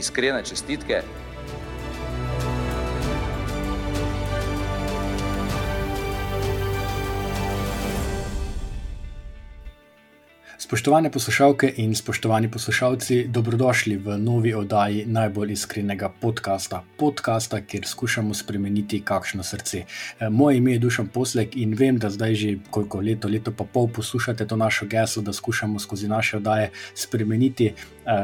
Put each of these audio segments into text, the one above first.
Iskrene čestitke. Spoštovane poslušalke in spoštovani poslušalci, dobrodošli v novi oddaji najbolj iskrenega podcasta. Podcasta, kjer skušamo spremeniti kakšno srce. E, moje ime je Dušan Poslek in vem, da zdaj že koliko leto, leto pa pol poslušate to našo geslo, da skušamo skozi naše oddaje spremeniti eh,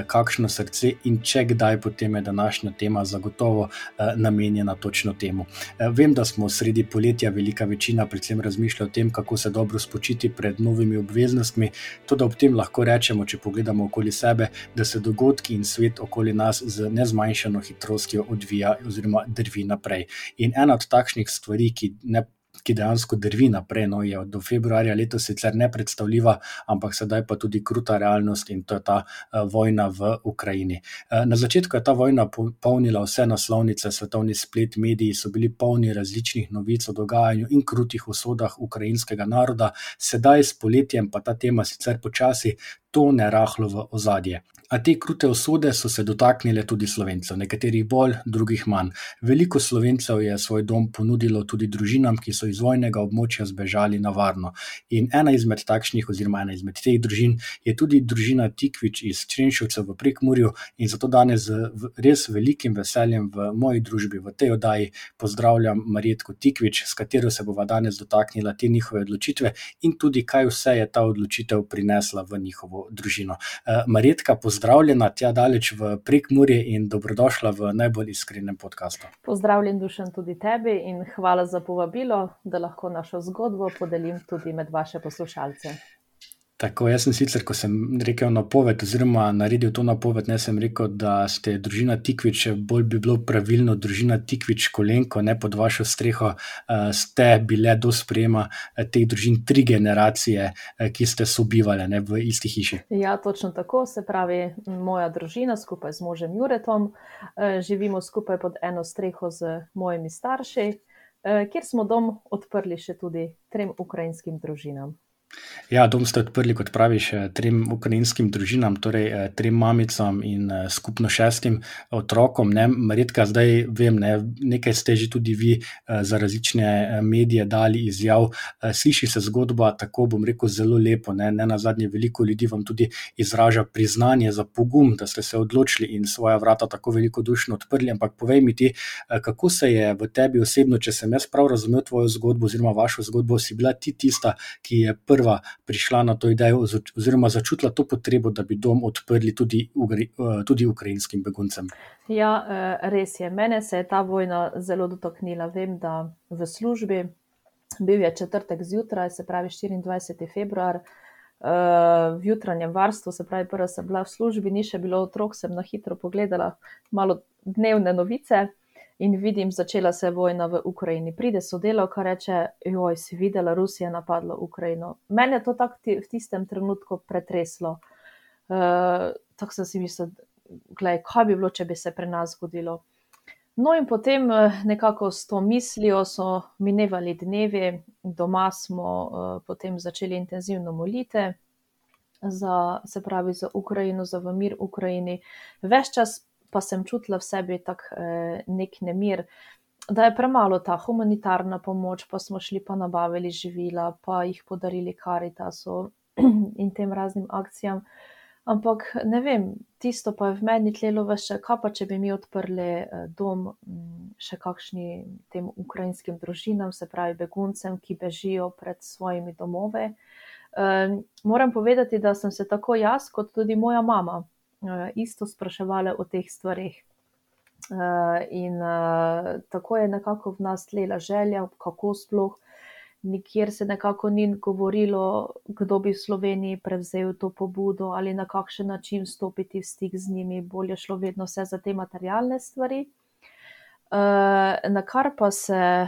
kakšno srce in če kdaj, potem je današnja tema zagotovo eh, namenjena točno temu. Eh, vem, da smo sredi poletja, velika večina predvsem razmišlja o tem, kako se dobro spočiti pred novimi obveznostmi. Tudi ob tem lahko rečemo, če pogledamo okoli sebe, da se dogodki in svet okoli nas z nezmanjšano hitrostjo odvija oziroma drvi naprej. In ena od takšnih stvari, ki ne ki dejansko drvi naprej. No, je do februarja letos sicer ne predstavljiva, ampak sedaj pa tudi kruta realnost in to je ta uh, vojna v Ukrajini. Uh, na začetku je ta vojna polnila vse naslovnice, svetovni splet, mediji so bili polni različnih novic o dogajanju in krutih usodah ukrajinskega naroda, sedaj s poletjem pa ta tema sicer počasi tone rahlo v ozadje. A te krute usode so se dotaknile tudi slovencev, nekaterih bolj, drugih manj. Veliko slovencev je svoj dom ponudilo tudi družinam, ki so iz vojnega območja zbežali na varno. In ena izmed takšnih, oziroma ena izmed teh družin, je tudi družina Tikvič iz Črenšovca v Prekmurju in zato danes z res velikim veseljem v moji družbi, v tej oddaji, pozdravljam Marijetko Tikvič, s katero se bova danes dotaknila te njihove odločitve in tudi kaj vse je ta odločitev prinesla v njihovo družino. Uh, Marjetka, pozdravljena tja daleč v Prekmurje in dobrodošla v najbolj iskrenem podkastu. Pozdravljen, dušen tudi tebi in hvala za povabilo, da lahko našo zgodbo podelim tudi med vaše poslušalce. Tako, jaz sem sicer, ko sem rekel napoved, oziroma naredil to napoved, ne sem rekel, da ste družina Tikvič, bolj bi bilo pravilno družina Tikvič kolenko, ne pod vašo streho, uh, ste bile do sprejema uh, teh družin tri generacije, uh, ki ste sobivali ne, v isti hiši. Ja, točno tako, se pravi, moja družina skupaj z možem Juretom, živimo skupaj pod eno streho z mojimi starši, kjer smo dom odprli še tudi trem ukrajinskim družinam. Ja, dom ste odprli, kot praviš, eh, trem ukrajinskim družinam, torej eh, trem mamicam in eh, skupno šestim otrokom. Redka, zdaj vem, ne, nekaj ste že tudi vi za različne medije dali izjav. Sliši se zgodba, tako bom rekel, zelo lepo. Ne, ne na zadnje, veliko ljudi vam tudi izraža priznanje za pogum, da ste se odločili in svoja vrata tako velikodušno odprli. Ampak povej mi ti, kako se je v tebi osebno, če sem jaz prav razumel tvojo zgodbo oziroma vašo zgodbo, si bila ti tista, ki je prva prva prišla na to idejo, oziroma začutila to potrebo, da bi dom odprli tudi, eh, tudi ukrajinskim beguncem? Ja, eh, res je. Mene se je ta vojna zelo dotaknila. Vem, da v službi, bil je četrtek zjutraj, se pravi 24. februar. Eh, v jutranjem varstvu, se pravi, prva sem bila v službi, ni še bilo otrok, sem na hitro pogledala malo dnevne novice in vidim, začela se je vojna v Ukrajini. Pride sodelavka, reče: Joj, si videla, Rusija napadla Ukrajino. Mene je to tako v tistem trenutku pretreslo. Uh, tako sem si mislila, kaj bi bilo, če bi se pri nas zgodilo. No, in potem eh, nekako s to mislijo so minevali dnevi, doma smo uh, potem začeli intenzivno moliti. Za, se pravi, za Ukrajino, za mir v Ukrajini. Ves čas pa sem čutila v sebi tak eh, nek nemir, da je premalo ta humanitarna pomoč, pa smo šli pa nabavili živila, pa jih podarili karitasu in tem raznim akcijam. Ampak ne vem, tisto pa je v meni tlelo vse, kaj pa če bi mi odprli eh, dom še kakšni tem ukrajinskim družinam, se pravi beguncem, ki bežijo pred svojimi domove. Uh, moram povedati, da sem se tako jaz, kot tudi moja mama, isto spraševali o teh stvarih. Uh, in uh, tako je nekako v nas tlela želja, kako sploh nikjer se nekako ni govorilo, kdo bi v Sloveniji prevzel to pobudo ali na kakšen način stopiti v stik z njimi, bolje šlo vedno vse za te materialne stvari. Na kar pa se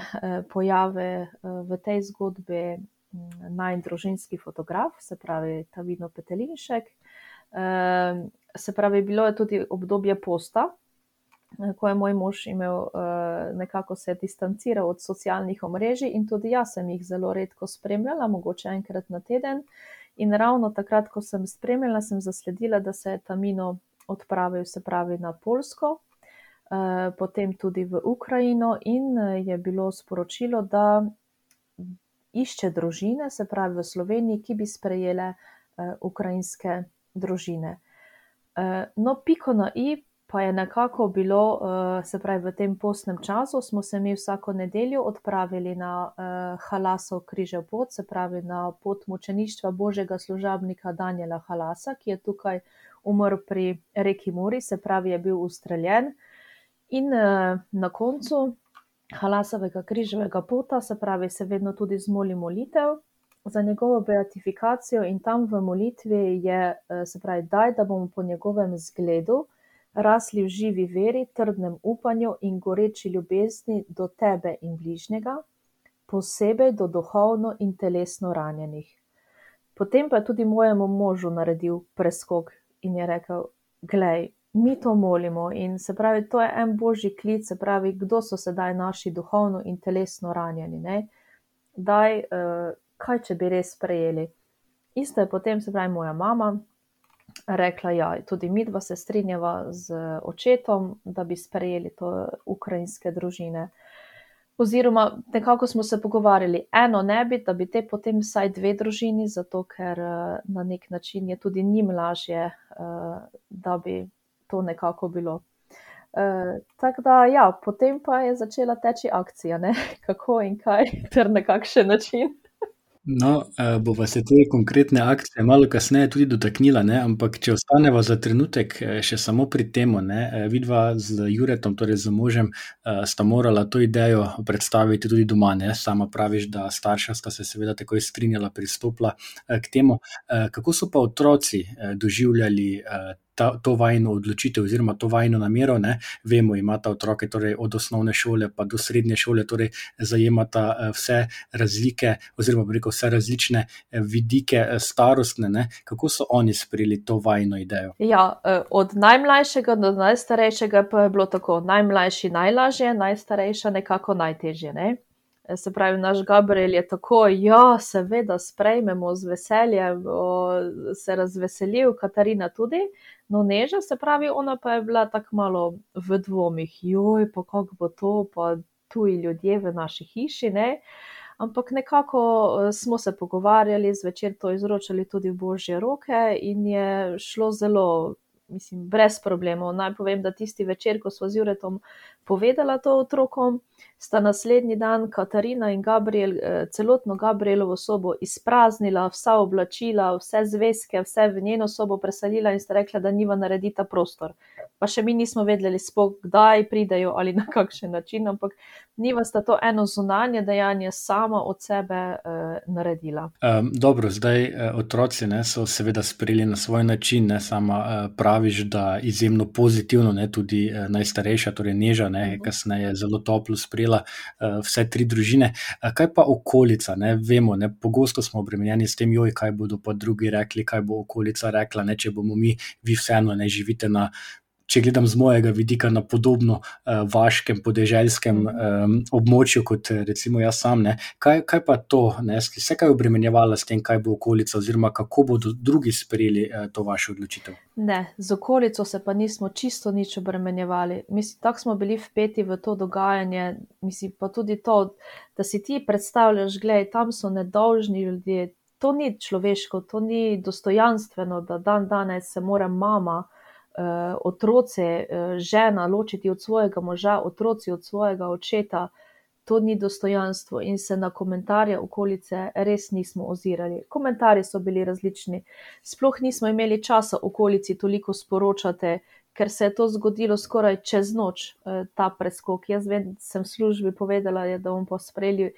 pojavi v tej zgodbi naj družinski fotograf, se pravi Tavino Petelinšek. Se pravi, bilo je tudi obdobje posta, ko je moj mož imel nekako se distanciral od socialnih omrežij in tudi jaz sem jih zelo redko spremljala, mogoče enkrat na teden. In ravno takrat, ko sem spremljala, sem zasledila, da se je Tamino odpravil, se pravi, na Poljsko, potem tudi v Ukrajino in je bilo sporočilo, da išče družine, se pravi v Sloveniji, ki bi sprejele ukrajinske družine. No, piko na i pa je nekako bilo, se pravi, v tem postnem času smo se mi vsako nedeljo odpravili na Halasov križev pot, se pravi na pot mučeništva božjega služabnika Danijela Halasa, ki je tukaj umrl pri reki Muri, se pravi, je bil ustreljen. In na koncu Halasovega križevega pota, se pravi, se vedno tudi zmoli molitev za njegovo beatifikacijo in tam v molitvi je, se pravi, daj, da bomo po njegovem zgledu rasli v živi veri, trdnem upanju in goreči ljubezni do tebe in bližnjega, posebej do duhovno in telesno ranjenih. Potem pa je tudi mojemu možu naredil preskok in je rekel: "Glej, mi to molimo." In se pravi, to je en božji klic, se pravi, kdo so sedaj naši duhovno in telesno ranjeni, ne. Daj, kaj če bi res sprejeli? Isto je potem, se pravi, moja mama rekla: "Ja, tudi midva se strinjava z očetom, da bi sprejeli to ukrajinske družine." Oziroma nekako smo se pogovarjali, eno ne bi, da bi te potem vsaj dve družini, zato ker na neki način je tudi njim lažje, da bi to nekako bilo. tako da, ja, potem pa je začela teči akcija, ne, kako in kaj ter na kakšen način. No, bova se te konkretne akcije malo kasneje tudi dotaknila, ne, ampak če ostaneva za trenutek še samo pri tem, ne, vidva z Juretom, torej z možem, sta morala to idejo predstaviti tudi doma, ne, sama praviš, da starša sta se seveda takoj strinjala, pristopila, k temu. kako so pa otroci, doživljali, to vajino odločitev oziroma to vajino namero, ne? Vemo, imata otroke torej od osnovne šole pa do srednje šole, torej zajemata, vse razlike oziroma, rekel, vse različne vidike, starostne, ne. Kako so oni sprejeli to vajino idejo? Ja, od najmlajšega do najstarejšega pa je bilo tako, najmlajši najlažje, najstarejša nekako najtežje, ne. Se pravi, naš Gabriel je takoj: "Ja, seveda, sprejmemo z veseljem," se razveselil, Katarina tudi. No, Neža, se pravi, ona pa je bila tako malo v dvomih: pa kako bo to pa tuji ljudje v naši hiši, ne." Ampak nekako smo se pogovarjali, zvečer to izročali tudi v božje roke in je šlo zelo, mislim, brez problemov. Naj povem, da tisti večer, ko sva z Juretom povedala to otrokom, sta naslednji dan Katarina in Gabriel, celotno Gabrielovo sobo izpraznila, vsa oblačila, vse zvezke, vse v njeno sobo preselila in sta rekla, da njiva naredita prostor. Pa še mi nismo vedeli sploh, kdaj pridejo ali na kakšen način, ampak njiva sta to eno zunanje dejanje sama od sebe, naredila. dobro, zdaj, otroci, ne, so seveda sprejeli na svoj način, ne, sama, praviš, da izjemno pozitivno, ne, tudi, najstarejša, torej Neža, ne, je kasneje zelo toplo sprejela, vse tri družine. kaj pa okolica, ne, vemo, ne, pogosto smo obremenjeni s tem: kaj bodo pa drugi rekli, kaj bo okolica rekla, ne, če bomo mi, vi vseeno, ne, živite na, če gledam z mojega vidika, na podobno, vaškem, podeželskem, območju kot recimo jaz sam, ne. Kaj, kaj pa to, ne, se kaj obremenjevala s tem, kaj bo okolica oziroma kako bodo drugi sprejeli, to vašo odločitev? Ne, z okolico se pa nismo čisto nič obremenjevali, mislim, tako smo bili vpeti v to dogajanje, mislim, pa tudi to, da si ti predstavljaš, glej, tam so nedolžni ljudje, to ni človeško, to ni dostojanstveno, da dandanes se mora mama, otroci, žena ločiti od svojega moža, otroci od svojega očeta. To ni dostojanstvo in se na komentarje okolice res nismo ozirali. Komentarji so bili različni, sploh nismo imeli časa okolici toliko sporočati, ker se je to zgodilo skoraj čez noč, ta preskok, jaz vem, sem službi povedala, da bomo pa sprejeli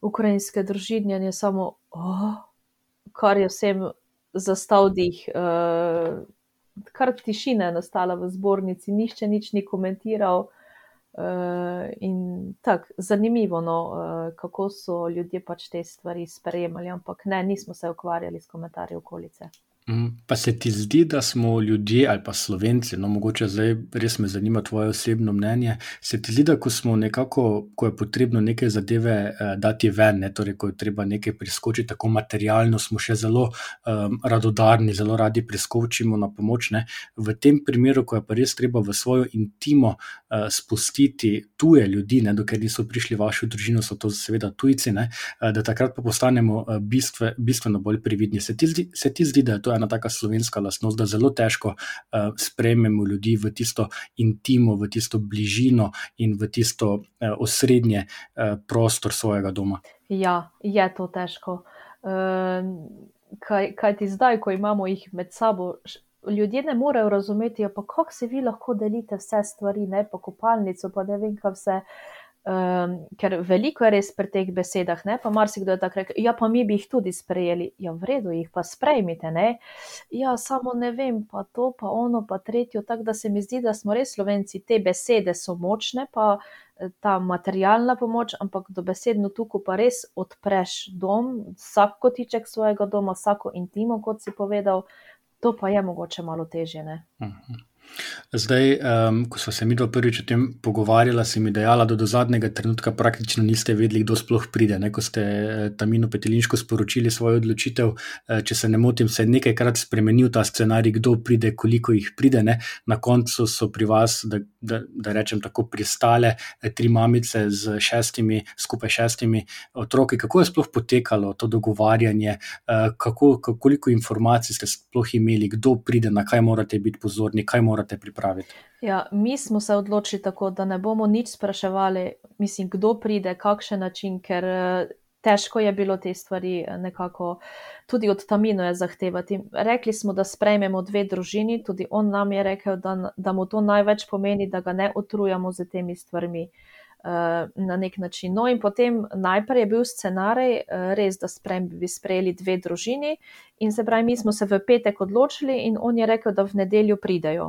ukrajinske družinjanje samo, oh, kar je vsem zastav dih. Uh, kar tišina je nastala v zbornici, nišče nič ni komentiral. Uh, in tako, zanimivo, no, uh, kako so ljudje pač te stvari sprejemali, ampak ne, nismo se ukvarjali s komentarji okolice. Mhm. Pa se ti zdi, da smo ljudje ali pa slovenci, no mogoče zdaj res me zanima tvoje osebno mnenje, se ti zdi, da ko smo nekako, ko je potrebno neke zadeve eh, dati ven, ne, torej ko je treba nekaj priskočiti, tako materialno smo še zelo um, radodarni, zelo radi priskočimo na pomoč. Ne. V tem primeru, ko je pa res treba v svojo intimo uh, spustiti tuje ljudi, ne, dokler niso prišli v vašo družino, so to seveda tujci, ne, uh, da takrat pa postanemo uh, bistve, bistveno bolj previdni. Se ti zdi, se ti zdi da je to ena taka slovenska lastnost, da zelo težko uh, sprejmemo ljudi v tisto intimo, v tisto bližino in v tisto uh, osrednje uh, prostor svojega doma. Ja, je to težko. Uh, kaj, kaj ti zdaj, ko imamo jih med sabo? Ljudje ne morejo razumeti, pa kako se vi lahko delite vse stvari, ne pa kopalnico, pa ne vem, kaj vse. Um, ker veliko je res pri teh besedah, ne? pa marsikdo je tako rekel, ja, pa mi bi jih tudi sprejeli. Ja, v redu, jih pa sprejmite, ne. Ja, samo ne vem, pa to, pa ono, pa tretjo. Tako da se mi zdi, da smo res slovenci, te besede so močne, pa eh, ta materialna pomoč, ampak do besedno tukaj pa res odpreš dom, vsak kotiček svojega doma, vsako intimo, kot si povedal, to pa je mogoče malo težje. Uh mhm. -huh. Zdaj, um, ko smo se mi dva prvič o tem pogovarjali, si mi dejala, da do zadnjega trenutka praktično niste vedeli, kdo sploh pride. Ne? Ko ste eh, Tamino Petelinško sporočili svojo odločitev, eh, če se ne motim, se je nekajkrat spremenil ta scenarij, kdo pride, koliko jih pride. Ne? Na koncu so pri vas, da, da, da rečem tako, pristale eh, tri mamice z šestimi, skupaj šestimi otroki. Kako je sploh potekalo to dogovarjanje, kako, koliko informacij ste sploh imeli, kdo pride, na kaj morate biti pozorni, kaj morate morate pripraviti. Ja, mi smo se odločili tako, da ne bomo nič spraševali, mislim, kdo pride, kakšen način, ker eh, težko je bilo te stvari eh, nekako tudi od Tamino zahtevati. Rekli smo, da sprejmemo dve družini, tudi on nam je rekel, da, da mu to največ pomeni, da ga ne otrujamo z temi stvarmi. Eh, na nek način. No, in potem najprej je bil scenarij, res, da sprem, bi sprejeli dve družini, in se pravi, mi smo se v petek odločili, in on je rekel, da v nedeljo pridejo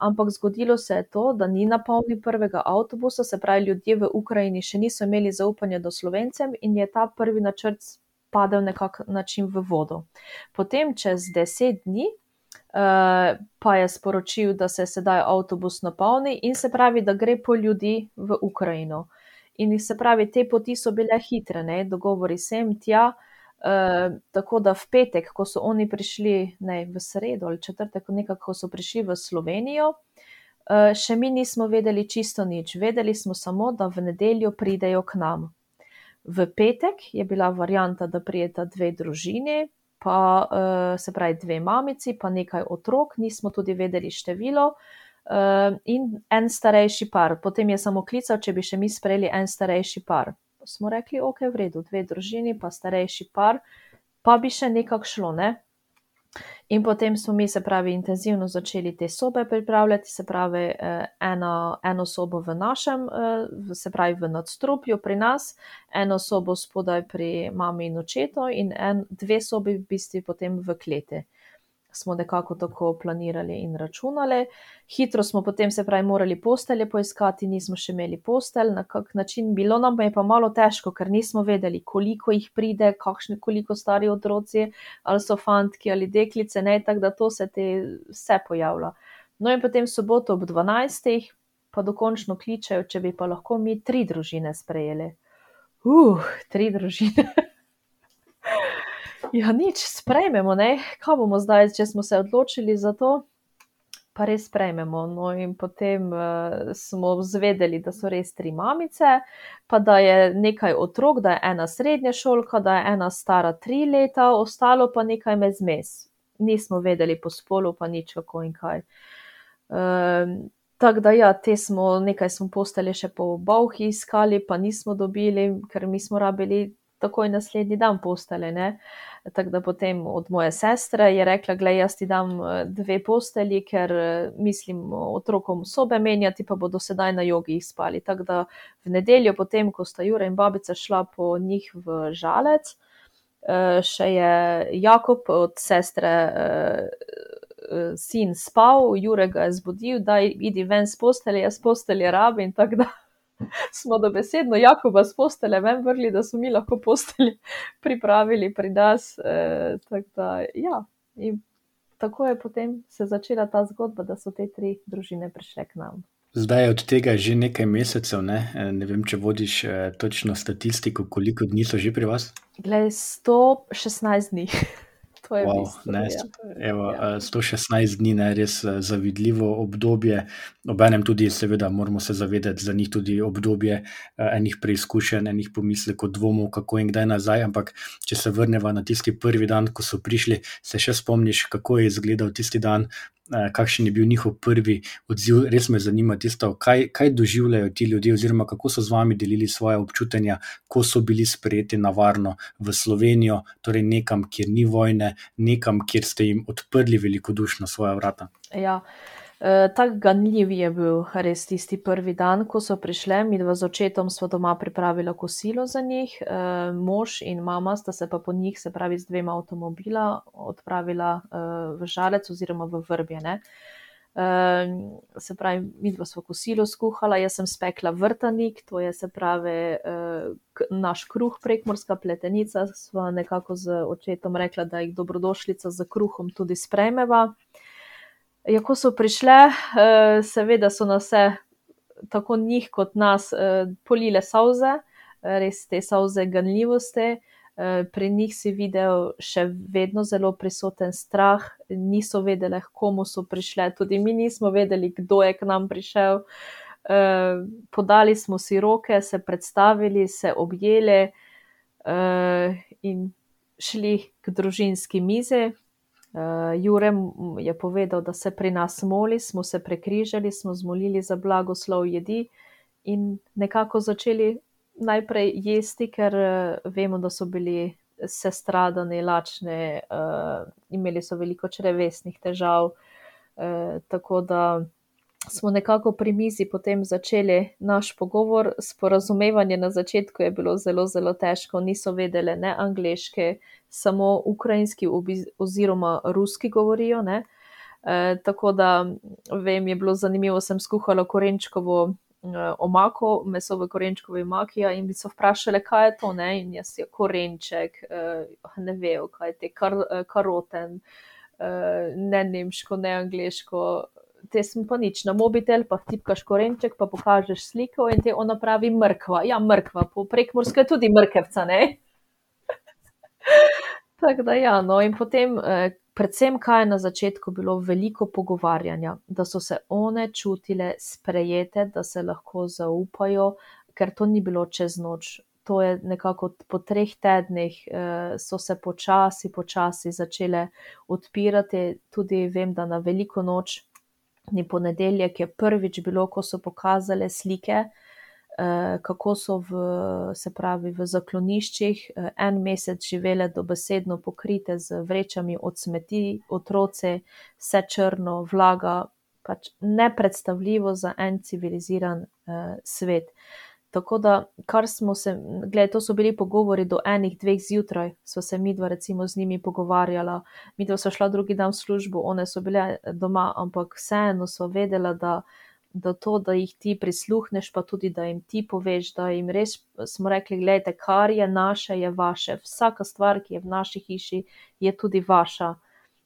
ampak zgodilo se je to, da ni napolnil prvega avtobusa, se pravi, ljudje v Ukrajini še niso imeli zaupanja do slovencem in je ta prvi načrt padel nekako način v vodo. Potem, čez deset dni, uh, pa je sporočil, da se sedaj avtobus napolni in se pravi, da gre po ljudi v Ukrajino. In se pravi, te poti so bile hitre, ne? dogovori sem tja. Uh, tako da v petek, ko so oni prišli, ne v sredo ali četrtek, nekako so prišli v Slovenijo, uh, še mi nismo vedeli čisto nič. Vedeli smo samo, da v nedeljo pridejo k nam. V petek je bila varijanta, da prijeta dve družini, pa uh, se pravi dve mamici, pa nekaj otrok, nismo tudi vedeli število. Uh, in en starejši par, potem je samo klical, če bi še mi sprejeli en starejši par smo rekli, ok, v redu, dve družini, pa starejši par, pa bi še nekako šlo. Ne? In potem smo mi, se pravi, intenzivno začeli te sobe pripravljati, se pravi, eh, eno, eno sobo v našem, eh, se pravi, v nadstropju pri nas, eno sobo spodaj pri mami in očetu, in en, dve sobi v bistvu potem v kleti smo nekako tako planirali in računali. Hitro smo potem se pravi morali postelje poiskati, nismo še imeli postelj, na kak način. Bilo nam je pa malo težko, ker nismo vedeli, koliko jih pride, kakšne, koliko stari otroci, ali so fantki ali deklice, ne, tako da to se te vse pojavlja. No in potem soboto ob 12. pa dokončno kličejo, če bi pa lahko mi tri družine sprejeli. Uh, tri družine. Ja, nič, sprejmemo, ne? kaj bomo zdaj, če smo se odločili za to, pa res sprejmemo. No, in potem uh, smo zvedeli, da so res tri mamice, pa da je nekaj otrok, da je ena srednja šolka, da je ena stara tri leta, ostalo pa nekaj med zmes. Nismo vedeli po spolu, pa nič kako in kaj. Uh, Tako da, ja, te smo nekaj smo postali še po Bauhi iskali, pa nismo dobili, ker mi smo rabili takoj naslednji dan postele. Tako da potem od moje sestre je rekla, gledaj, jaz ti dam eh, dve posteli, ker eh, mislim otrokom sobe menjati, pa bodo sedaj na jogi spali. Tako da v nedeljo, potem, ko sta Jure in babica šla po njih v žalec, eh, še je Jakob od sestre sin spal, Jure ga je zbudil, da idi ven z postelje, jaz postelje rabim in tako da smo dobesedno Jakoba z postele ven vrli, da smo mi lahko postelji pripravili pri nas. Eh, tak da, ja. In tako je potem se začela ta zgodba, da so te tri družine prišle k nam. Zdaj je od tega že nekaj mesecev, ne, eh, ne vem, če vodiš eh, točno statistiko, koliko dni so že pri vas? Glej, 116 dni. To je wow, bistvo, ne, ja. evo, Ja. eh, 116 dni je res eh, zavidljivo obdobje. Obenem tudi, seveda, moramo se zavedati za njih tudi obdobje eh, enih preizkušenj, enih pomislekov, dvomov, kako in kdaj nazaj. Ampak, če se vrnemo na tisti prvi dan, ko so prišli, se še spomniš, kako je izgledal tisti dan, eh, kakšen je bil njihov prvi odziv. Res me zanima tisto, kaj, kaj doživljajo ti ljudje, oziroma kako so z vami delili svoje občutanja, ko so bili sprejeti na varno v Slovenijo, torej nekam, kjer ni vojne, nekam, kjer ste jim odprli velikodušno svoja vrata. Ja, e, tako ganljiv je bil res tisti prvi dan, ko so prišle. Mi dva z očetom smo doma pripravila kosilo za njih, e, mož in mama sta se pa po njih, se pravi z dvema avtomobila, odpravila e, v žalec oziroma v vrbjene. Uh, se pravi, mi dva smo kosilo skuhala, jaz sem spekla vrtanik, to je se pravi k, naš kruh, prekmorska pletenica. Sva nekako z očetom rekla, da jih dobrodošlica za kruhom tudi sprejmeva. Ja, ko so prišle, uh, seveda so nas tako njih kot nas, uh, polile solze, res te solze ganljivosti. Eh, Pri njih si videl še vedno zelo prisoten strah, niso vedeli, komu so prišle, tudi mi nismo vedeli, kdo je k nam prišel. Eh, Podali smo si roke, se predstavili, se objeli eh, in šli k družinski mizi. Jure je povedal, da se pri nas moli, smo se prekrižali, smo zmolili za blagoslov jedi in nekako začeli najprej jesti, ker uh, vemo, da so bili sestradani, lačni, uh, imeli so veliko črevesnih težav. Uh, tako da smo nekako pri mizi potem začeli naš pogovor. Sporazumevanje na začetku je bilo zelo, zelo težko, niso vedeli ne angliške, samo ukrajinski oziroma ruski govorijo. Ne? Uh, tako da vem, je bilo zanimivo, sem skuhala korenčkovo omako, meso v korenčkovi maki, ja, in bi se vprašali, kaj je to, ne? in jaz je korenček, ne vejo, kaj je te kar, karoten, ne nemško, ne angliško. Te sem pa nič, na mobitel pa vtipkaš korenček, pa pokažeš sliko in te ona pravi mrkva. Ja, mrkva, po prekmorske tudi mrkevca, ne? Tako da ja, no in potem, predvsem kaj je na začetku bilo veliko pogovarjanja, da so se one čutile sprejete, da se lahko zaupajo, ker to ni bilo čez noč. To je nekako po treh tednih, so se počasi, počasi začele odpirati. Tudi vem, da na veliko noč, ni ponedeljek, je prvič bilo, ko so pokazale slike, kako so v, se pravi, v zakloniščih en mesec živele dobesedno pokrite z vrečami od smeti, otroci, vse črno, vlaga, pač nepredstavljivo za en civiliziran uh, svet. Tako da, kar smo se, gledaj, to so bili pogovori do enih, dveh zjutraj, so se mi dva recimo z njimi pogovarjala, mi dva so šla drugi dan v službo, one so bile doma, ampak vseeno so vedela, da da to, da jih ti prisluhneš, pa tudi da jim ti poveš, da jim res smo rekli, gledajte, kar je naše, je vaše. Vsaka stvar, ki je v naši hiši, je tudi vaša.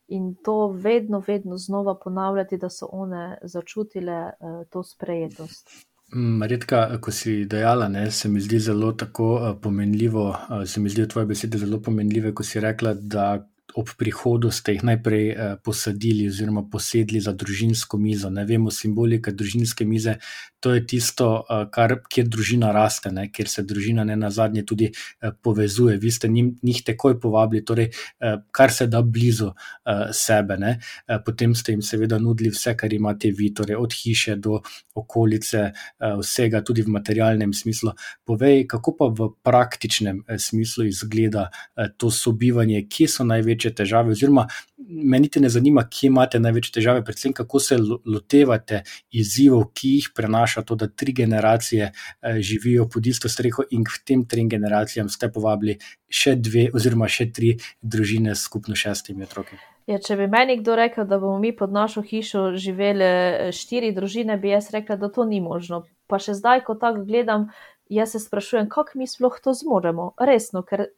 In to vedno, vedno znova ponavljati, da so one začutile uh, to sprejetost. Redka, ko si dejala, ne, se mi zdi zelo tako uh, pomenljivo, uh, se mi zdijo tvoje besede zelo pomenljive, ko si rekla, da ob prihodu ste jih najprej eh, posadili oziroma posedli za družinsko mizo. Ne vemo, simbolika družinske mize, to je tisto, eh, kar, kjer družina raste, ne, kjer se družina ne na zadnje tudi eh, povezuje. Vi ste njim, njih takoj povabili, torej, eh, kar se da blizu eh, sebe. Ne. Eh, potem ste jim seveda nudili vse, kar imate vi, torej od hiše do okolice, eh, vsega, tudi v materialnem smislu. Povej, kako pa v praktičnem eh, smislu izgleda eh, to sobivanje, kje so največje največje težave, oziroma me niti ne zanima, kje imate največje težave, predvsem kako se lotevate izzivov, ki jih prenaša to, da tri generacije eh, živijo pod isto streho in k tem trem generacijam ste povabili še dve, oziroma še tri družine s skupno šestimi otroki. Ja, če bi meni kdo rekel, da bomo mi pod našo hišo živeli eh, štiri družine, bi jaz rekla, da to ni možno. Pa še zdaj, ko tako gledam, jaz se sprašujem, kako mi sploh to zmoremo. Resno, ker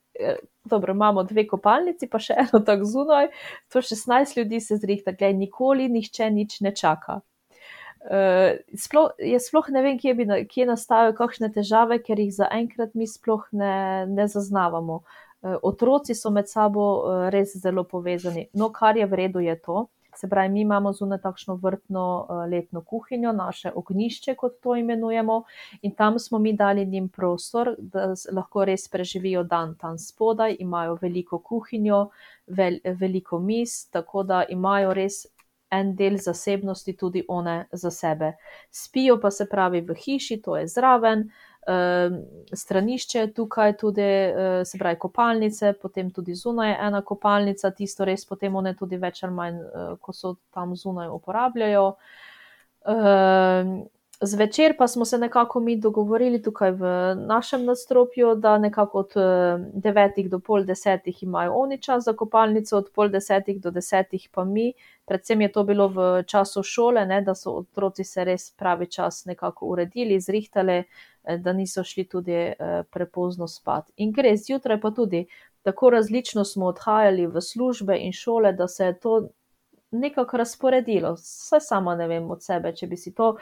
dobro, imamo dve kopalnici, pa še eno tako zunaj, to 16 ljudi se zrihta, gledaj, nikoli nihče nič ne čaka. Uh, sploh, jaz sploh ne vem, kje, bi, kje nastajajo kakšne težave, ker jih zaenkrat mi sploh ne, ne zaznavamo. Uh, otroci so med sabo uh, res zelo povezani. No, kar je v redu, je to, Se pravi, mi imamo zunaj takšno vrtno uh, letno kuhinjo, naše ognišče, kot to imenujemo, in tam smo mi dali njim prostor, da lahko res preživijo dan tam spodaj, imajo veliko kuhinjo, vel, veliko mis, tako da imajo res en del zasebnosti tudi one za sebe. Spijo pa se pravi v hiši, to je zraven. Uh, stranišče tukaj, tudi eh, se pravi kopalnice, potem tudi zunaj ena kopalnica, tisto res potem one tudi več ali manj, eh, ko so tam zunaj uporabljajo. Zvečer pa smo se nekako mi dogovorili tukaj v našem nadstropju, da nekako od 9 eh, do pol desetih imajo oni čas za kopalnico, od pol desetih do desetih pa mi. Predvsem je to bilo v času šole, ne, da so otroci se res pravi čas nekako uredili, zrihtali, Eh, da niso šli tudi eh, prepozno spat. In gre zjutraj pa tudi tako različno smo odhajali v službe in šole, da se je to nekako razporedilo. Vse sama ne vem od sebe, če bi si to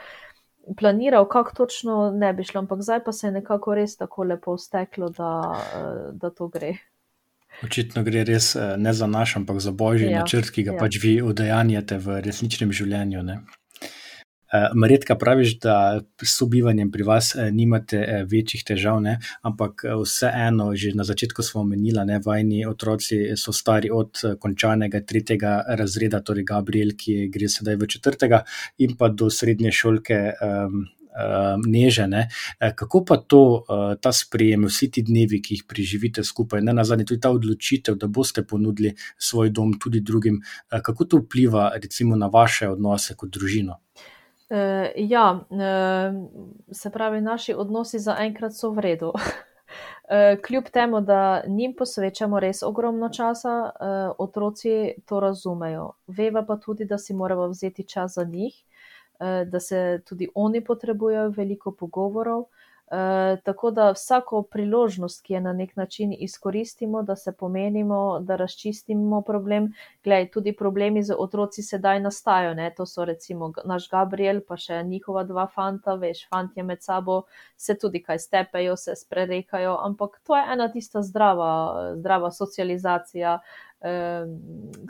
planiral, kako točno ne bi šlo, ampak zdaj pa se je nekako res tako lepo steklo, da, eh, da to gre. Očitno gre res ne za naš, ampak za božji ja, načrt, ki ga ja. pač vi udejanjate v resničnem življenju. Ne? Eh, Marjetka, praviš, da s sobivanjem pri vas eh, nimate eh, večjih težav, ne? ampak vseeno, že na začetku smo omenili, da vajni otroci so stari od končanega tretjega razreda, torej Gabriel, ki gre sedaj v četrtega, in pa do srednje šolke. Um, Nežene. Kako pa to, ta sprejem, vsi ti dnevi, ki jih preživite skupaj, ne na zadnje, tudi ta odločitev, da boste ponudili svoj dom tudi drugim, kako to vpliva, recimo, na vaše odnose kot družino? Uh, ja, uh, se pravi, naši odnosi zaenkrat so v redu. uh, kljub temu, da njim posvečamo res ogromno časa, otroci to razumejo. Veva pa tudi, da si moramo vzeti čas za njih, da se tudi oni potrebujejo veliko pogovorov. Uh, tako da vsako priložnost, ki je na nek način izkoristimo, da se pomenimo, da razčistimo problem, gledaj, tudi problemi z otroci sedaj nastajajo, ne? to so recimo naš Gabriel, pa še njihova dva fanta, veš, fantje med sabo se tudi kaj stepejo, se sprerekajo, ampak to je ena tista zdrava, zdrava socializacija, eh,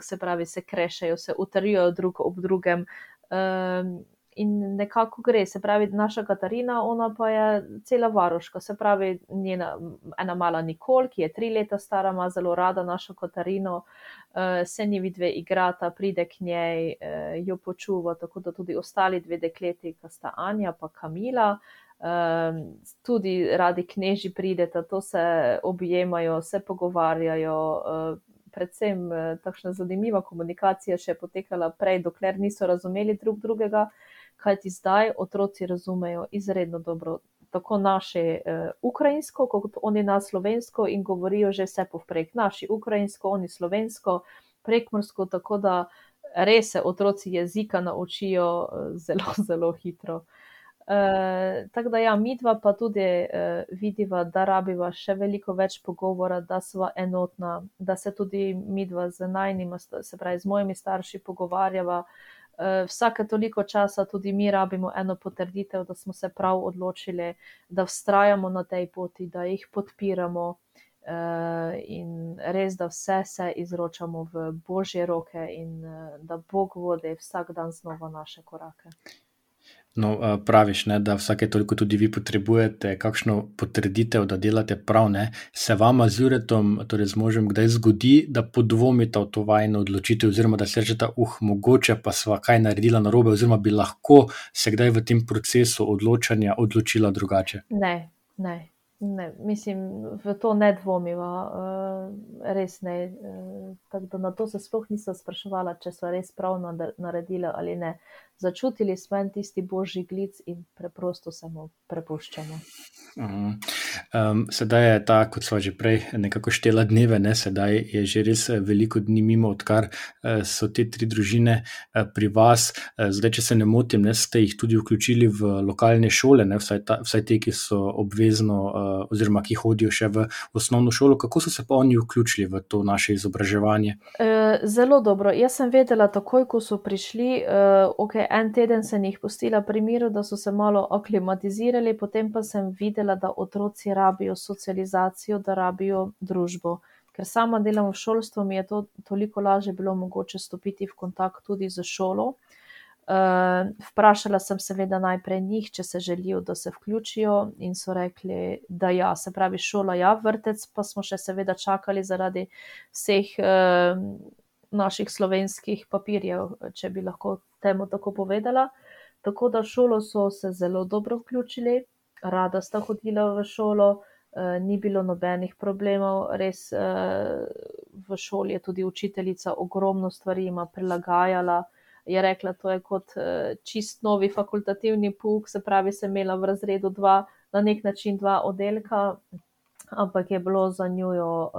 se pravi, se krešajo, se utrjujejo drug ob drugem. Eh, in nekako gre. Se pravi, naša Katarina, ona pa je cela varoška, se pravi, njena ena mala Nikol, ki je tri leta stara, ima zelo rada našo Katarino, uh, se njivi dve igrata, pride k njej, uh, jo počuva, tako da tudi ostali dve dekleti, ki sta Anja pa Kamila. Um, tudi radi kneži pridete, to se objemajo, se pogovarjajo. Predvsem takšna zanimiva komunikacija še je potekala prej, dokler niso razumeli drug drugega. Uh, kajti zdaj otroci razumejo izredno dobro tako naše uh, ukrajinsko, kot oni na slovensko in govorijo že vse povprek. Naši ukrajinsko, oni slovensko, prekmorsko, tako da res se otroci jezika naučijo uh, zelo, zelo hitro. Uh, tako da, ja, mi dva pa tudi uh, vidiva, da rabiva še veliko več pogovora, da sva enotna, da se tudi mi dva z najnima, se pravi, z mojimi starši pogovarjava, uh, Eh, vsake toliko časa tudi mi rabimo eno potrditev, da smo se prav odločili, da vztrajamo na tej poti, da jih podpiramo. in res, da vse se izročamo v božje roke in da Bog vodi vsak dan znova naše korake. No, praviš, ne, da vsake toliko tudi vi potrebujete kakšno potrditev, da delate prav. Ne. Se vama z Juretom, torej z možem, kdaj zgodi, da podvomite v to vajno odločitev, oziroma da se rečete, uh, mogoče pa sva kaj naredila na robe, oziroma bi lahko se kdaj v tem procesu odločanja odločila drugače? Ne, ne. Ne, mislim, v to ne dvomiva, res ne. Uh, na to se sploh nisem spraševala, če so res prav naredili ali ne. Začutili smo en tisti božji glic in preprosto samo prepuščamo. Um, sedaj je ta, kot smo že prej nekako štela dneve, ne? sedaj je že res eh, veliko dni mimo, odkar uh, so te tri družine uh, pri vas. Uh, zdaj, če se ne motim, ne, ste jih tudi vključili v lokalne šole, vsaj, ta, vsaj te, ki so obvezno, uh, oziroma ki hodijo še v osnovno šolo. Kako so se pa oni vključili v to naše izobraževanje? Uh, zelo dobro. Jaz sem vedela, takoj ko so prišli, uh, ok, en teden sem jih pustila pri miru, da so se malo aklimatizirali, potem pa sem videla, da otroci rabijo socializacijo, da rabijo družbo. Ker sama delam v šolstvu, mi je to toliko lažje bilo mogoče stopiti v kontakt tudi z šolo. Uh, vprašala sem seveda najprej njih, če se želijo, da se vključijo, in so rekli, da ja, se pravi, šola, ja, vrtec, pa smo še seveda čakali zaradi vseh uh, naših slovenskih papirjev, če bi lahko temu tako povedala. Tako da šolo so se zelo dobro vključili, rada sta hodila v šolo, eh, ni bilo nobenih problemov, res eh, v šoli je tudi učiteljica ogromno stvari ima prilagajala. Je rekla, to je kot eh, čist novi fakultativni pouk, se pravi, sem imela v razredu dva, na nek način dva oddelka, ampak je bilo za njo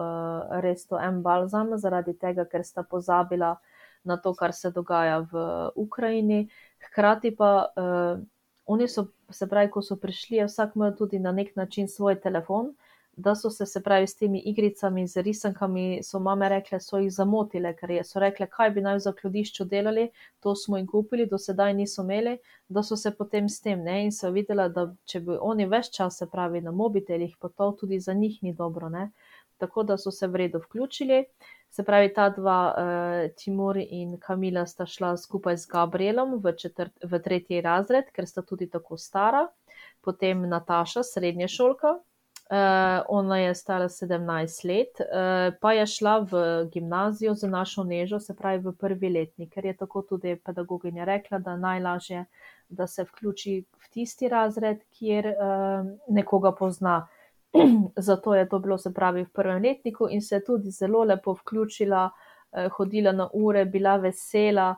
res to en balzam, zaradi tega, ker sta pozabila na to, kar se dogaja v Ukrajini. Hkrati pa uh, oni so, se pravi, ko so prišli, vsak ima tudi na nek način svoj telefon, da so se, se pravi, s temi igricami, z risankami, so mame rekle, so jih zamotile, ker je, so rekle, kaj bi naj v zakladišču delali, to smo jim kupili, do sedaj niso imeli, da so se potem s tem, ne, in so videla, da če bi oni več časa, se pravi, na mobitelih, pa to tudi za njih ni dobro, ne. Tako da so se v redu vključili. Se pravi, ta dva, uh, Timur in Kamila, sta šla skupaj z Gabrielom v, četrt, v tretji razred, ker sta tudi tako stara, potem Nataša, srednja šolka. Uh, ona je stara 17 let, uh, pa je šla v gimnazijo z našo nežo, se pravi v prvi letnik, ker je tako tudi pedagoginja rekla, da najlažje, da se vključi v tisti razred, kjer uh, nekoga pozna. Zato je to bilo, se pravi, v prvem letniku in se je tudi zelo lepo vključila, eh, hodila na ure, bila vesela.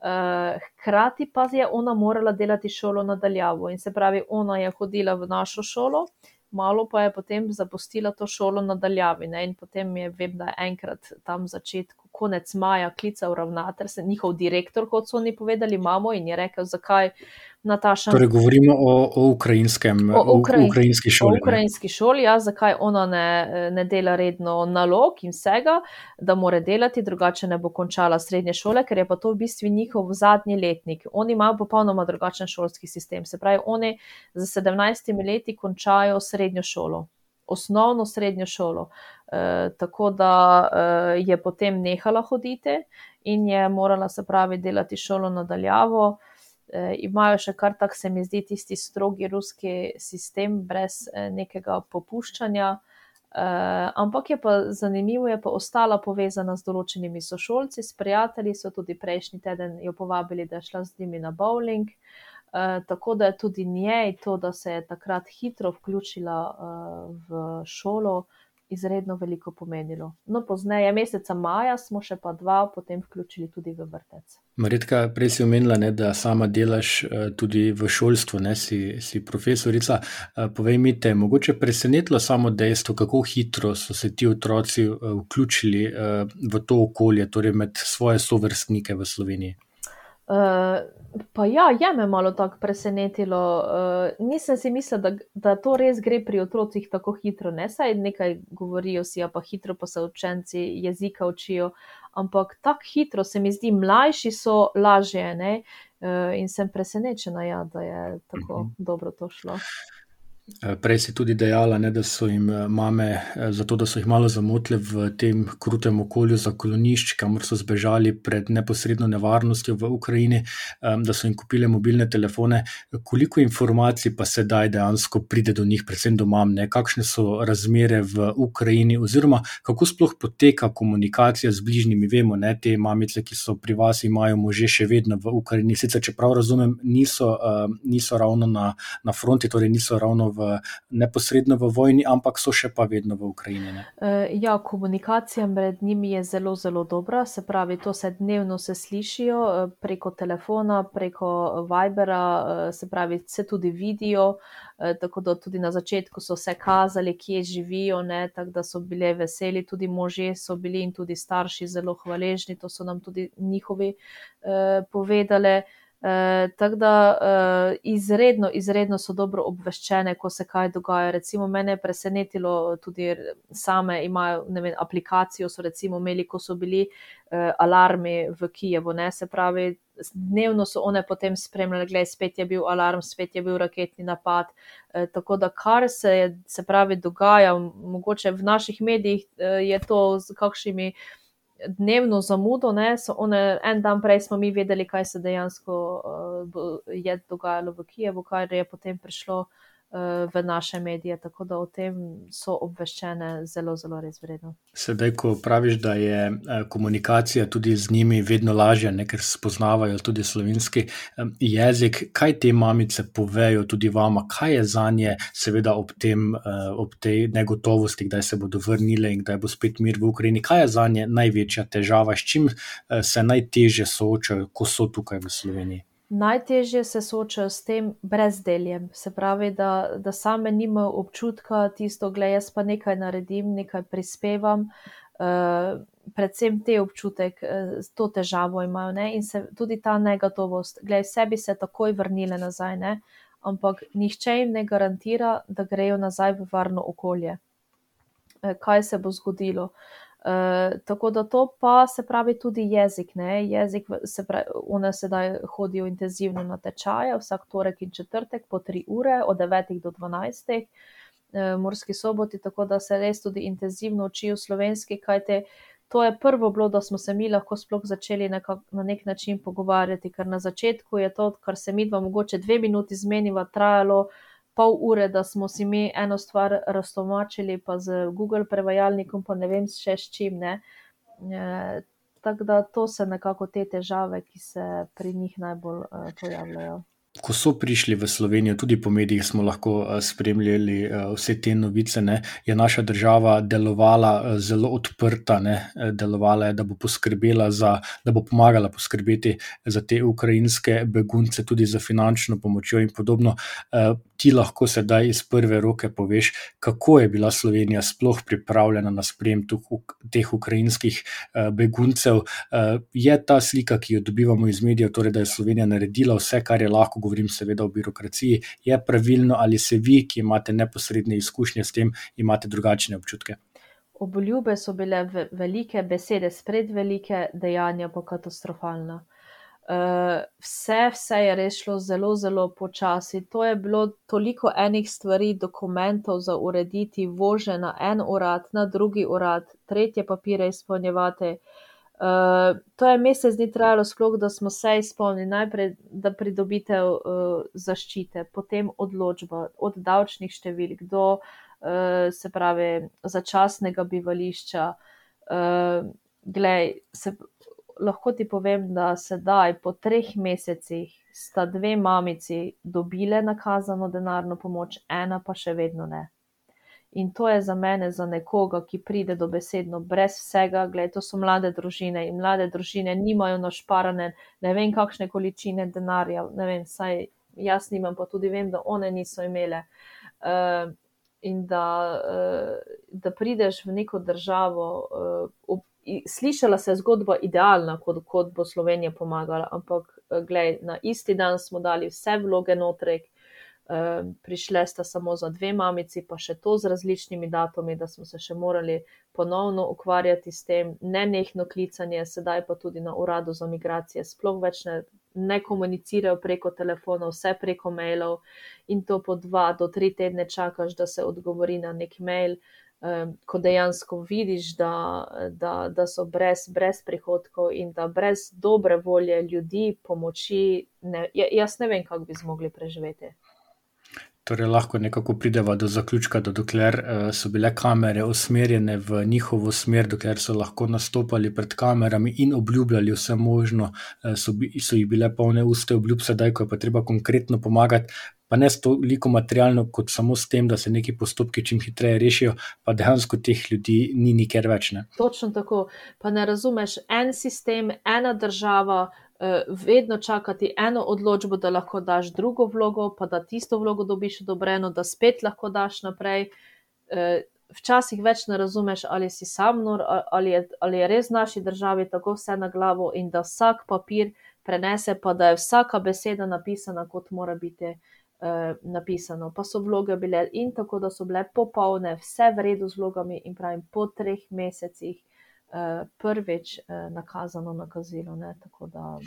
Eh, hkrati pa je ona morala delati šolo nadaljavo in se pravi, ona je hodila v našo šolo, malo pa je potem zapustila to šolo nadaljavi. Ne? In potem je, vem, da je enkrat tam začetku, konec maja, klical ravnatelj, se njihov direktor, kot so oni povedali, mamo in je rekel, zakaj. Nataša. Torej, govorimo o, o, ukrajinskem, o, Ukraj, o ukrajinski šoli. O ukrajinski šoli, ja, zakaj ona ne, ne dela redno nalog in vsega, da mora delati, drugače ne bo končala srednje šole, ker je pa to v bistvu njihov zadnji letnik. Oni imajo popolnoma drugačen šolski sistem. Se pravi, oni za 17 leti končajo srednjo šolo, osnovno srednjo šolo. E, tako da e, je potem nehala hoditi in je morala, se pravi, delati šolo nadaljavo eh, imajo še kar tak, se mi zdi, tisti strogi ruski sistem, brez eh, nekega popuščanja. Eh, ampak je pa zanimivo, je pa ostala povezana z določenimi sošolci, s prijatelji. So tudi prejšnji teden jo povabili, da je šla z njimi na bowling. Uh, tako da je tudi njej to, da se je takrat hitro vključila uh, v šolo, izredno veliko pomenilo. No, pozneje, meseca maja, smo še pa dva potem vključili tudi v vrtec. Maritka, prej si omenila, ne, da sama delaš uh, tudi v šolstvu, ne, si, si profesorica. Povej mi, te je mogoče presenetilo samo dejstvo, kako hitro so se ti otroci vključili v to okolje, torej med svoje sovrstnike v Sloveniji. Uh, pa ja, je me malo tako presenetilo. Uh, nisem si mislila, da, da to res gre pri otrocih tako hitro. Ne, saj nekaj govorijo si, pa hitro pa se učenci jezika učijo. Ampak tako hitro se mi zdi, mlajši so lažje. Uh, in sem presenečena, ja, da je tako uh mhm. -huh. dobro to šlo. Eh, prej si tudi dejala, ne, da so jim eh, mame, eh, zato da so jih malo zamotile v tem krutem okolju za kolonišč, kamor so zbežali pred neposredno nevarnostjo v Ukrajini, da so jim kupile mobilne telefone. Koliko informacij pa sedaj dejansko pride do njih, predvsem doma, ne, kakšne so razmere v Ukrajini, oziroma kako sploh poteka komunikacija z bližnjimi. Vemo, ne, te mamice, ki so pri vas, imajo može še vedno v Ukrajini. Sicer, če prav razumem, niso, niso ravno na, na fronti, torej niso ravno v neposredno v vojni, ampak so še pa vedno v Ukrajini. Ne? Eh, ja, komunikacija med njimi je zelo, zelo dobra. Se pravi, to se dnevno se slišijo eh, preko telefona, preko Vibera, eh, se pravi, se tudi vidijo. Tako da tudi na začetku so se kazali, kje živijo, ne, tako da so bili veseli, tudi možje so bili in tudi starši zelo hvaležni, to so nam tudi njihovi eh, povedali. Eh, tako da uh, izredno, izredno so dobro obveščene, ko se kaj dogaja. Recimo, mene je presenetilo, tudi same imajo vem, aplikacijo, so recimo imeli, ko so bili uh, alarmi v Kijevu. Ne? Se pravi, dnevno so one potem spremljali, spet je bil alarm, spet je bil raketni napad. Uh, tako da, kar se, je, se pravi, dogaja, mogoče v naših medijih uh, je to z kakšnimi dnevno zamudo, ne, one, en dan prej smo mi vedeli, kaj se dejansko uh, je dogajalo v Kijevu, kar je potem prišlo uh, v naše medije, tako da o tem so obveščene zelo, zelo res vredno. Sedaj, ko praviš, da je eh, komunikacija tudi z njimi vedno lažja, ne, ker spoznavajo tudi slovenski jezik, kaj te mamice povejo tudi vama, kaj je za nje, seveda ob, tem, eh, ob tej negotovosti, kdaj se bodo vrnile in kdaj bo spet mir v Ukrajini, kaj je za nje največja težava, s čim eh, se najtežje soočajo, ko so tukaj v Sloveniji najtežje se soočajo s tem brezdeljem. Se pravi, da, da same nimajo občutka, tisto, da jaz pa nekaj naredim, nekaj prispevam. Uh, predvsem te občutek, uh, to težavo imajo ne? in se, tudi ta negatovost. Glej, vse bi se takoj vrnile nazaj, ne? ampak nihče jim ne garantira, da grejo nazaj v varno okolje. Uh, kaj se bo zgodilo? Uh, Uh, tako da to pa se pravi tudi jezik. Ne? Jezik, se pravi, one sedaj hodijo intenzivno na tečaje, vsak torek in četrtek po tri ure, od 9 do 12, uh, morski soboti, tako da se res tudi intenzivno učijo slovenski, kajte to je prvo bilo, da smo se mi lahko sploh začeli nekak, na nek način pogovarjati, ker na začetku je to, kar se mi dva mogoče dve minuti zmeniva, trajalo pol ure, da smo si mi eno stvar raztomačili, pa z Google prevajalnikom, pa ne vem še s čim. Ne. E, tako da to so nekako te težave, ki se pri njih najbolj uh, pojavljajo. Ko so prišli v Slovenijo, tudi po medijih smo lahko eh, spremljali vse te novice, ne, je naša država delovala zelo odprta, ne, delovala je, da bo poskrbela za, da bo pomagala poskrbeti za te ukrajinske begunce, tudi za finančno pomočjo in podobno ti lahko sedaj iz prve roke poveš, kako je bila Slovenija sploh pripravljena na sprejem teh ukrajinskih eh, beguncev. Eh, je ta slika, ki jo dobivamo iz medijev, torej, da je Slovenija naredila vse, kar je lahko, govorim seveda o birokraciji, je pravilno ali se vi, ki imate neposredne izkušnje s tem, imate drugačne občutke? Oboljube so bile velike, besede spred velike, dejanja pa katastrofalna. Uh, vse, vse je res šlo zelo, zelo počasi. To je bilo toliko enih stvari, dokumentov za urediti, vože na en urad, na drugi urad, tretje papire izpolnjevati. Uh, to je mesec dni trajalo, sploh da smo se izpolnili, najprej da pridobite uh, zaščite, potem odločba od davčnih številk do uh, se pravi začasnega bivališča. Uh, glej, se, lahko ti povem, da sedaj, po treh mesecih, sta dve mamici dobile nakazano denarno pomoč, ena pa še vedno ne. In to je za mene, za nekoga, ki pride do besedno brez vsega. Glede, to so mlade družine in mlade družine nimajo našparane, ne vem, kakšne količine denarja, ne vem, saj jaz nimam, pa tudi vem, da one niso imele. Uh, in da, uh, da prideš v neko državo, uh, slišala se zgodba idealna, kot, kot bo Slovenija pomagala, ampak eh, glej, na isti dan smo dali vse vloge notrek, eh, prišle sta samo za dve mamici, pa še to z različnimi datumi, da smo se še morali ponovno ukvarjati s tem, ne nehno klicanje, sedaj pa tudi na uradu za migracije, sploh več ne ne komunicirajo preko telefona, vse preko mailov in to po dva do tri tedne čakaš, da se odgovori na nek mail, um, ko dejansko vidiš, da, da, da so brez, brez prihodkov in da brez dobre volje ljudi, pomoči, ne, ja, jaz ne vem, kako bi zmogli preživeti. Torej, lahko nekako prideva do zaključka, da dokler uh, so bile kamere usmerjene v njihovo smer, dokler so lahko nastopali pred kamerami in obljubljali vse možno, uh, so, bi, so jih bile polne uste obljub, sedaj, ko je pa treba konkretno pomagati. Pa ne toliko materialno, kot samo s tem, da se neki postopki čim hitreje rešijo, pa dejansko teh ljudi ni nikjer več. Ne? Točno tako. Pa ne razumeš, en sistem, ena država, Eh, vedno čakati eno odločbo, da lahko daš drugo vlogo, pa da tisto vlogo dobiš odobreno, da spet lahko daš naprej. Eh, včasih več ne razumeš, ali si sam nor, ali je, ali je res v naši državi tako vse na glavo in da vsak papir prenese, pa da je vsaka beseda napisana, kot mora biti napisano. Pa so vloge bile in tako, da so bile popolne, vse v redu z vlogami in pravim po treh mesecih uh, prvič uh, nakazano nakazilo. Ne, da...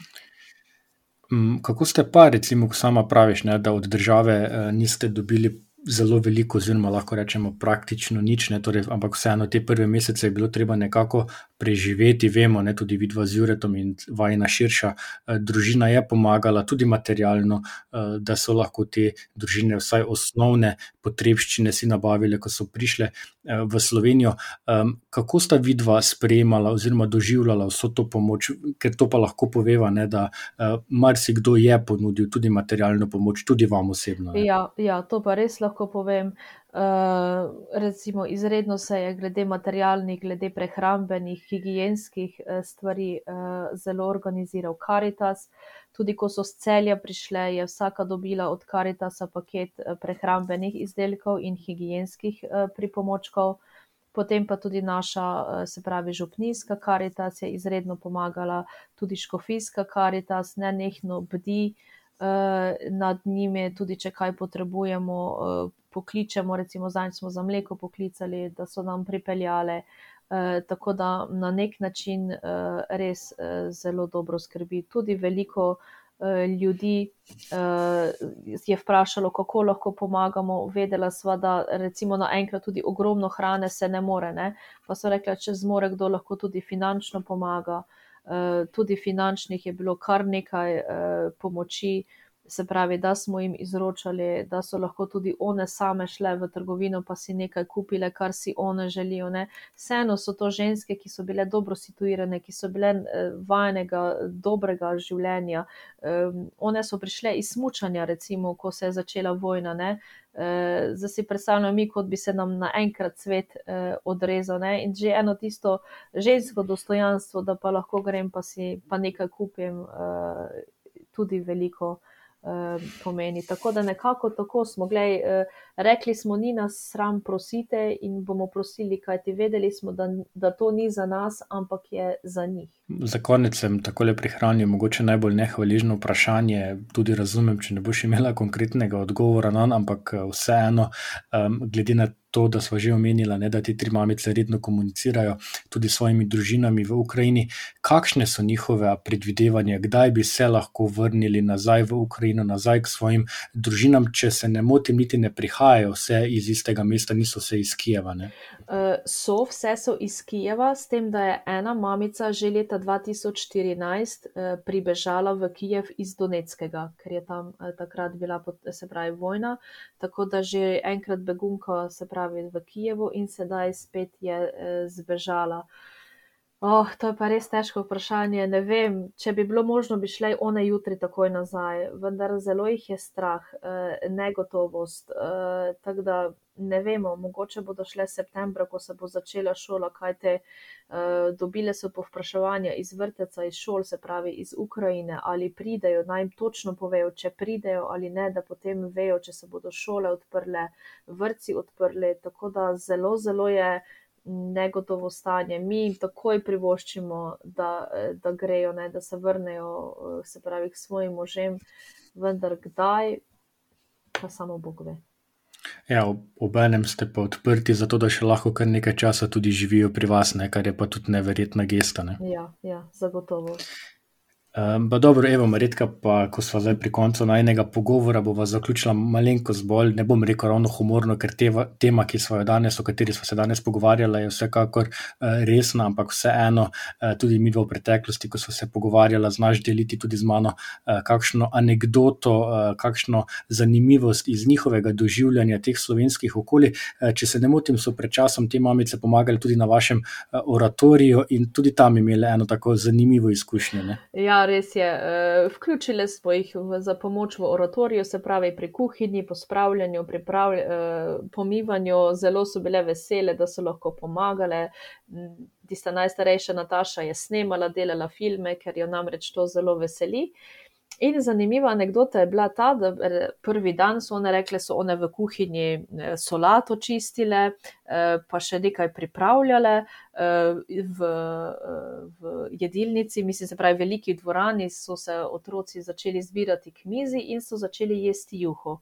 Mm, kako ste pa, recimo, sama praviš, ne, da od države niste dobili zelo veliko, oziroma lahko rečemo praktično nič, ne, torej, ampak vseeno te prve mesece je bilo treba nekako preživeti, vemo, ne, tudi vidva z Juretom in vajna širša eh, družina je pomagala, tudi materialno, eh, da so lahko te družine vsaj osnovne potrebščine si nabavile, ko so prišle v Slovenijo. Kako sta vidva sprejemala oziroma doživljala vso to pomoč, ker to pa lahko poveva, ne, da marsikdo je ponudil tudi materialno pomoč, tudi vam osebno. Ja, ja, to pa res lahko povem. Uh, recimo, izredno se je glede materialnih, glede prehrambenih, higijenskih uh, stvari uh, zelo organiziral Karitas. Tudi ko so z celja prišle, je vsaka dobila od Karitasa paket prehrambenih izdelkov in higijenskih pripomočkov. Potem pa tudi naša, se pravi, župnijska karitas je izredno pomagala, tudi škofijska karitas, ne nehno bdi uh, nad njimi, tudi če kaj potrebujemo. Uh, pokličemo, recimo zdaj smo za mleko poklicali, da so nam pripeljale. Uh, tako da na nek način res zelo dobro skrbi. Tudi veliko ljudi je vprašalo, kako lahko pomagamo. Vedela sva, da recimo naenkrat tudi ogromno hrane se ne more, ne? pa so rekla, če zmore kdo lahko tudi finančno pomaga. Tudi finančnih je bilo kar nekaj uh, pomoči. Se pravi, da smo jim izročali, da so lahko tudi one same šle v trgovino, pa si nekaj kupile, kar si one želijo. Ne. Vseeno so to ženske, ki so bile dobro situirane, ki so bile eh, vajenega dobrega življenja. Um, one so prišle iz smučanja, recimo, ko se je začela vojna. Ne. Uh, zdaj si predstavljamo, mi, kot bi se nam naenkrat svet uh, odrezal. Ne? In že eno tisto žensko dostojanstvo, da pa lahko grem pa si pa nekaj kupim, uh, tudi veliko pomeni. Tako da nekako tako smo, gledaj, eh, rekli smo, ni nas sram prosite in bomo prosili, kajti vedeli smo, da, da to ni za nas, ampak je za njih. Za konec sem tako le prihranil, mogoče najbolj nehvaližno vprašanje. Tudi razumem, če ne boš imela konkretnega odgovora na no, ampak eh, vseeno, um, glede na to, da smo že omenili, da ti tri mamice redno komunicirajo tudi s svojimi družinami v Ukrajini. Kakšne so njihove predvidevanja, kdaj bi se lahko vrnili nazaj v Ukrajino, nazaj k svojim družinam, če se ne motim, niti ne prihajajo vse iz istega mesta, niso vse iz Kijeva? Uh, so, vse so iz Kijeva, s tem, da je ena mamica že leta 2014 uh, pribežala v Kijev iz Donetskega, ker je tam uh, takrat bila, se pravi, vojna. Tako da že enkrat begunka, se pravi, v Kijevu in sedaj spet je eh, zbežala. Oh, to je pa res težko vprašanje. Ne vem, če bi bilo možno, bi šle one jutri takoj nazaj, vendar zelo jih je strah, eh, negotovost. Eh, tako da ne vemo, mogoče bodo šle septembra, ko se bo začela šola, kaj te dobile so povpraševanja iz vrteca, iz šol, se pravi iz Ukrajine, ali pridejo, naj jim točno povejo, če pridejo ali ne, da potem vejo, če se bodo šole odprle, vrci odprli. Tako da zelo, zelo je negotovo stanje. Mi jim takoj privoščimo, da, da grejo, ne, da se vrnejo se pravi, k svojim možem, vendar kdaj, pa samo Bog ve. Ja, Obenem ste pa odprti, zato da še lahko kar nekaj časa tudi živijo pri vas, ne, kar je pa tudi neverjetna gesta. Ne. Ja, ja, zagotovo. Um, dobro, evo, Maritka, pa ko smo zdaj pri koncu najnega pogovora, bova zaključila malenkost bolj, ne bom rekel ravno humorno, ker teva, tema, ki smo jo danes, o kateri smo se danes pogovarjali, je vsekakor uh, resna, ampak vseeno, uh, tudi mi v preteklosti, ko smo se pogovarjali, znaš deliti tudi z mano uh, kakšno anegdoto, uh, kakšno zanimivost iz njihovega doživljanja teh slovenskih okolij. Uh, če se ne motim, so pred časom te mamice pomagali tudi na vašem uh, oratoriju in tudi tam imeli eno tako zanimivo izkušnjo. Ja, res je. Uh, vključili smo jih za pomoč v oratoriju, se pravi pri kuhinji, pospravljanju, uh, pomivanju. Zelo so bile vesele, da so lahko pomagale. Tista najstarejša Nataša je snemala, delala filme, ker jo namreč to zelo veseli. Uh, In zanimiva anekdota je bila ta, da prvi dan so one rekle, so one v kuhinji eh, solato čistile, eh, pa še nekaj pripravljale eh, v, v jedilnici, mislim, se pravi, veliki dvorani so se otroci začeli zbirati k mizi in so začeli jesti juho.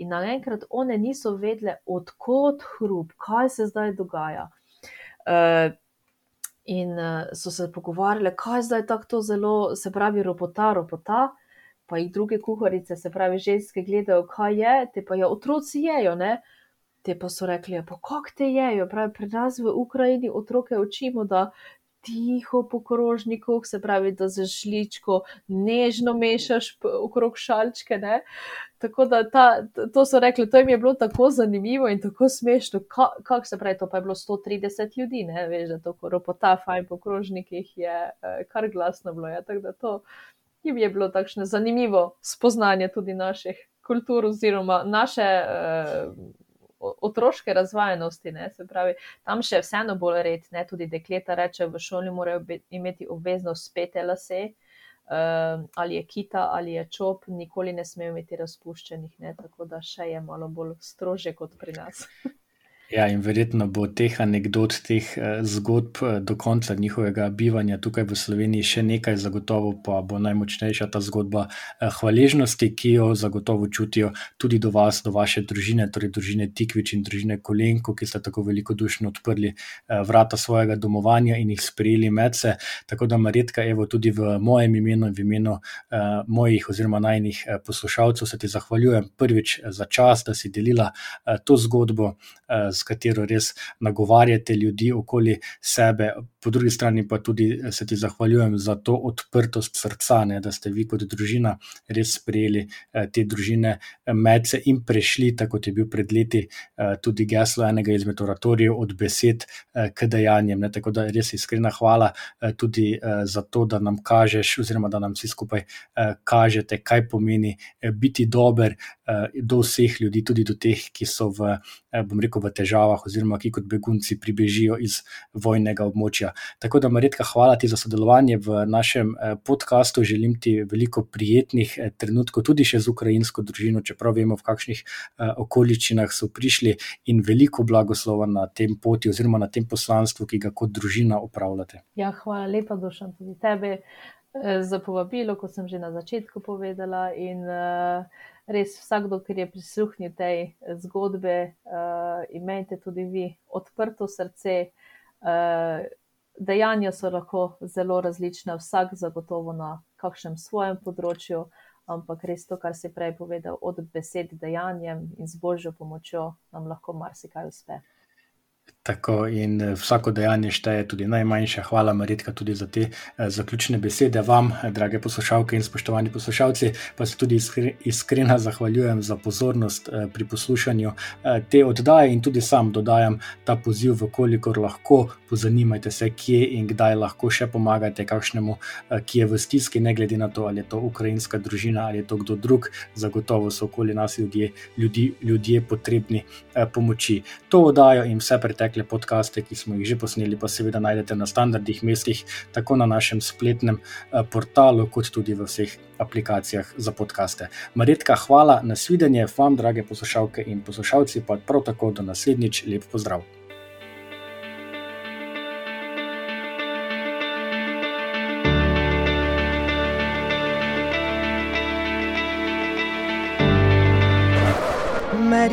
In naenkrat one niso vedle, odkot hrup, kaj se zdaj dogaja. In so se pogovarjali, kaj zdaj tako zelo, se pravi, ropota, ropota pa jih druge kuharice, se pravi, ženske gledajo, kaj je, te pa je ja, otroci jejo, ne. Te pa so rekli, ja, pa kako te jejo, pravi, pri nas v Ukrajini otroke učimo, da tiho po krožnikih, se pravi, da za žličko nežno mešaš okrog šalčke, ne. Tako da ta, to so rekli, to jim je bilo tako zanimivo in tako smešno, kako ka se pravi, to pa je bilo 130 ljudi, ne, veš, da to koropota fajn po krožnikih je eh, kar glasno bilo, ja, tako da to jim je bilo takšno zanimivo spoznanje tudi naših kultur oziroma naše uh, otroške razvajenosti. Ne, se pravi, tam še vseeno bolj red, ne, tudi dekleta reče, v šoli morajo imeti obvezno spete lase. Uh, ali je kita ali je čop, nikoli ne smejo imeti razpuščenih, ne, tako da še je malo bolj strože kot pri nas. Ja, in verjetno bo teh anegdot, teh eh, zgodb eh, do konca njihovega bivanja tukaj v Sloveniji še nekaj, zagotovo pa bo najmočnejša ta zgodba eh, hvaležnosti, ki jo zagotovo čutijo tudi do vas, do vaše družine, torej družine Tikvič in družine Kolenko, ki ste tako velikodušno odprli vrata svojega domovanja in jih sprejeli med se. Tako da, Marjetka, evo tudi v mojem imenu in v imenu mojih oziroma najnih poslušalcev se ti zahvaljujem prvič za čas, da si delila to zgodbo s katero res nagovarjate ljudi okoli sebe. Po drugi strani pa tudi eh, se ti zahvaljujem za to odprtost srca, ne, da ste vi kot družina res sprejeli eh, te družine eh, medse in prešli, tako kot je bil pred leti tudi geslo enega izmed oratorijev, od besed k dejanjem. Ne. Tako da res iskrena hvala tudi za to, da nam kažeš, oziroma da nam vsi skupaj kažete, kaj pomeni biti dober do vseh ljudi, tudi do teh, ki so v, bom rekel, v težavah, oziroma ki kot begunci pribežijo iz vojnega območja. Tako da, Marjetka, hvala ti za sodelovanje v našem eh, podkastu. Želim ti veliko prijetnih eh, trenutkov, tudi še z ukrajinsko družino, čeprav vemo, v kakšnih eh, okoliščinah so prišli, in veliko blagoslova na tem poti, oziroma na tem poslanstvu, ki ga kot družina upravljate. Ja, hvala lepa, Dušan, tudi tebe. Za povabilo, kot sem že na začetku povedala, in uh, res vsakdo, ki je prisluhnil tej zgodbi, uh, imejte tudi vi odprto srce. Uh, dejanja so lahko zelo različna, vsak zagotovo na kakšnem svojem področju, ampak res to, kar si prej povedal, od besed dejanjem in z božjo pomočjo nam lahko marsikaj uspe. Tako in eh, vsako dejanje šteje, tudi najmanjša. Hvala, Maritka, tudi za te uh, zaključne besede. Vam, eh, drage poslušalke in spoštovani poslušalci, pa se tudi iskreno zahvaljujem za pozornost pri poslušanju te oddaje in tudi sam dodajam ta poziv, vkolikor lahko, pozanimajte se, kje in kdaj lahko še pomagate kakšnemu, ki je v stiski, ne glede na to, ali je to ukrajinska družina ali je to kdo drug, zagotovo so okoli nas ljudje, ljudi, ljudje potrebni pomoči. To oddajo in vse pretekle pretekle podkaste, ki smo jih že posneli, pa seveda najdete na standardnih mestih, tako na našem spletnem eh, portalu, kot tudi v vseh aplikacijah za podkaste. Marjetka, hvala na svidenje, vam, drage poslušalke in poslušalci, pa prav tako do naslednjič, lep pozdrav. Med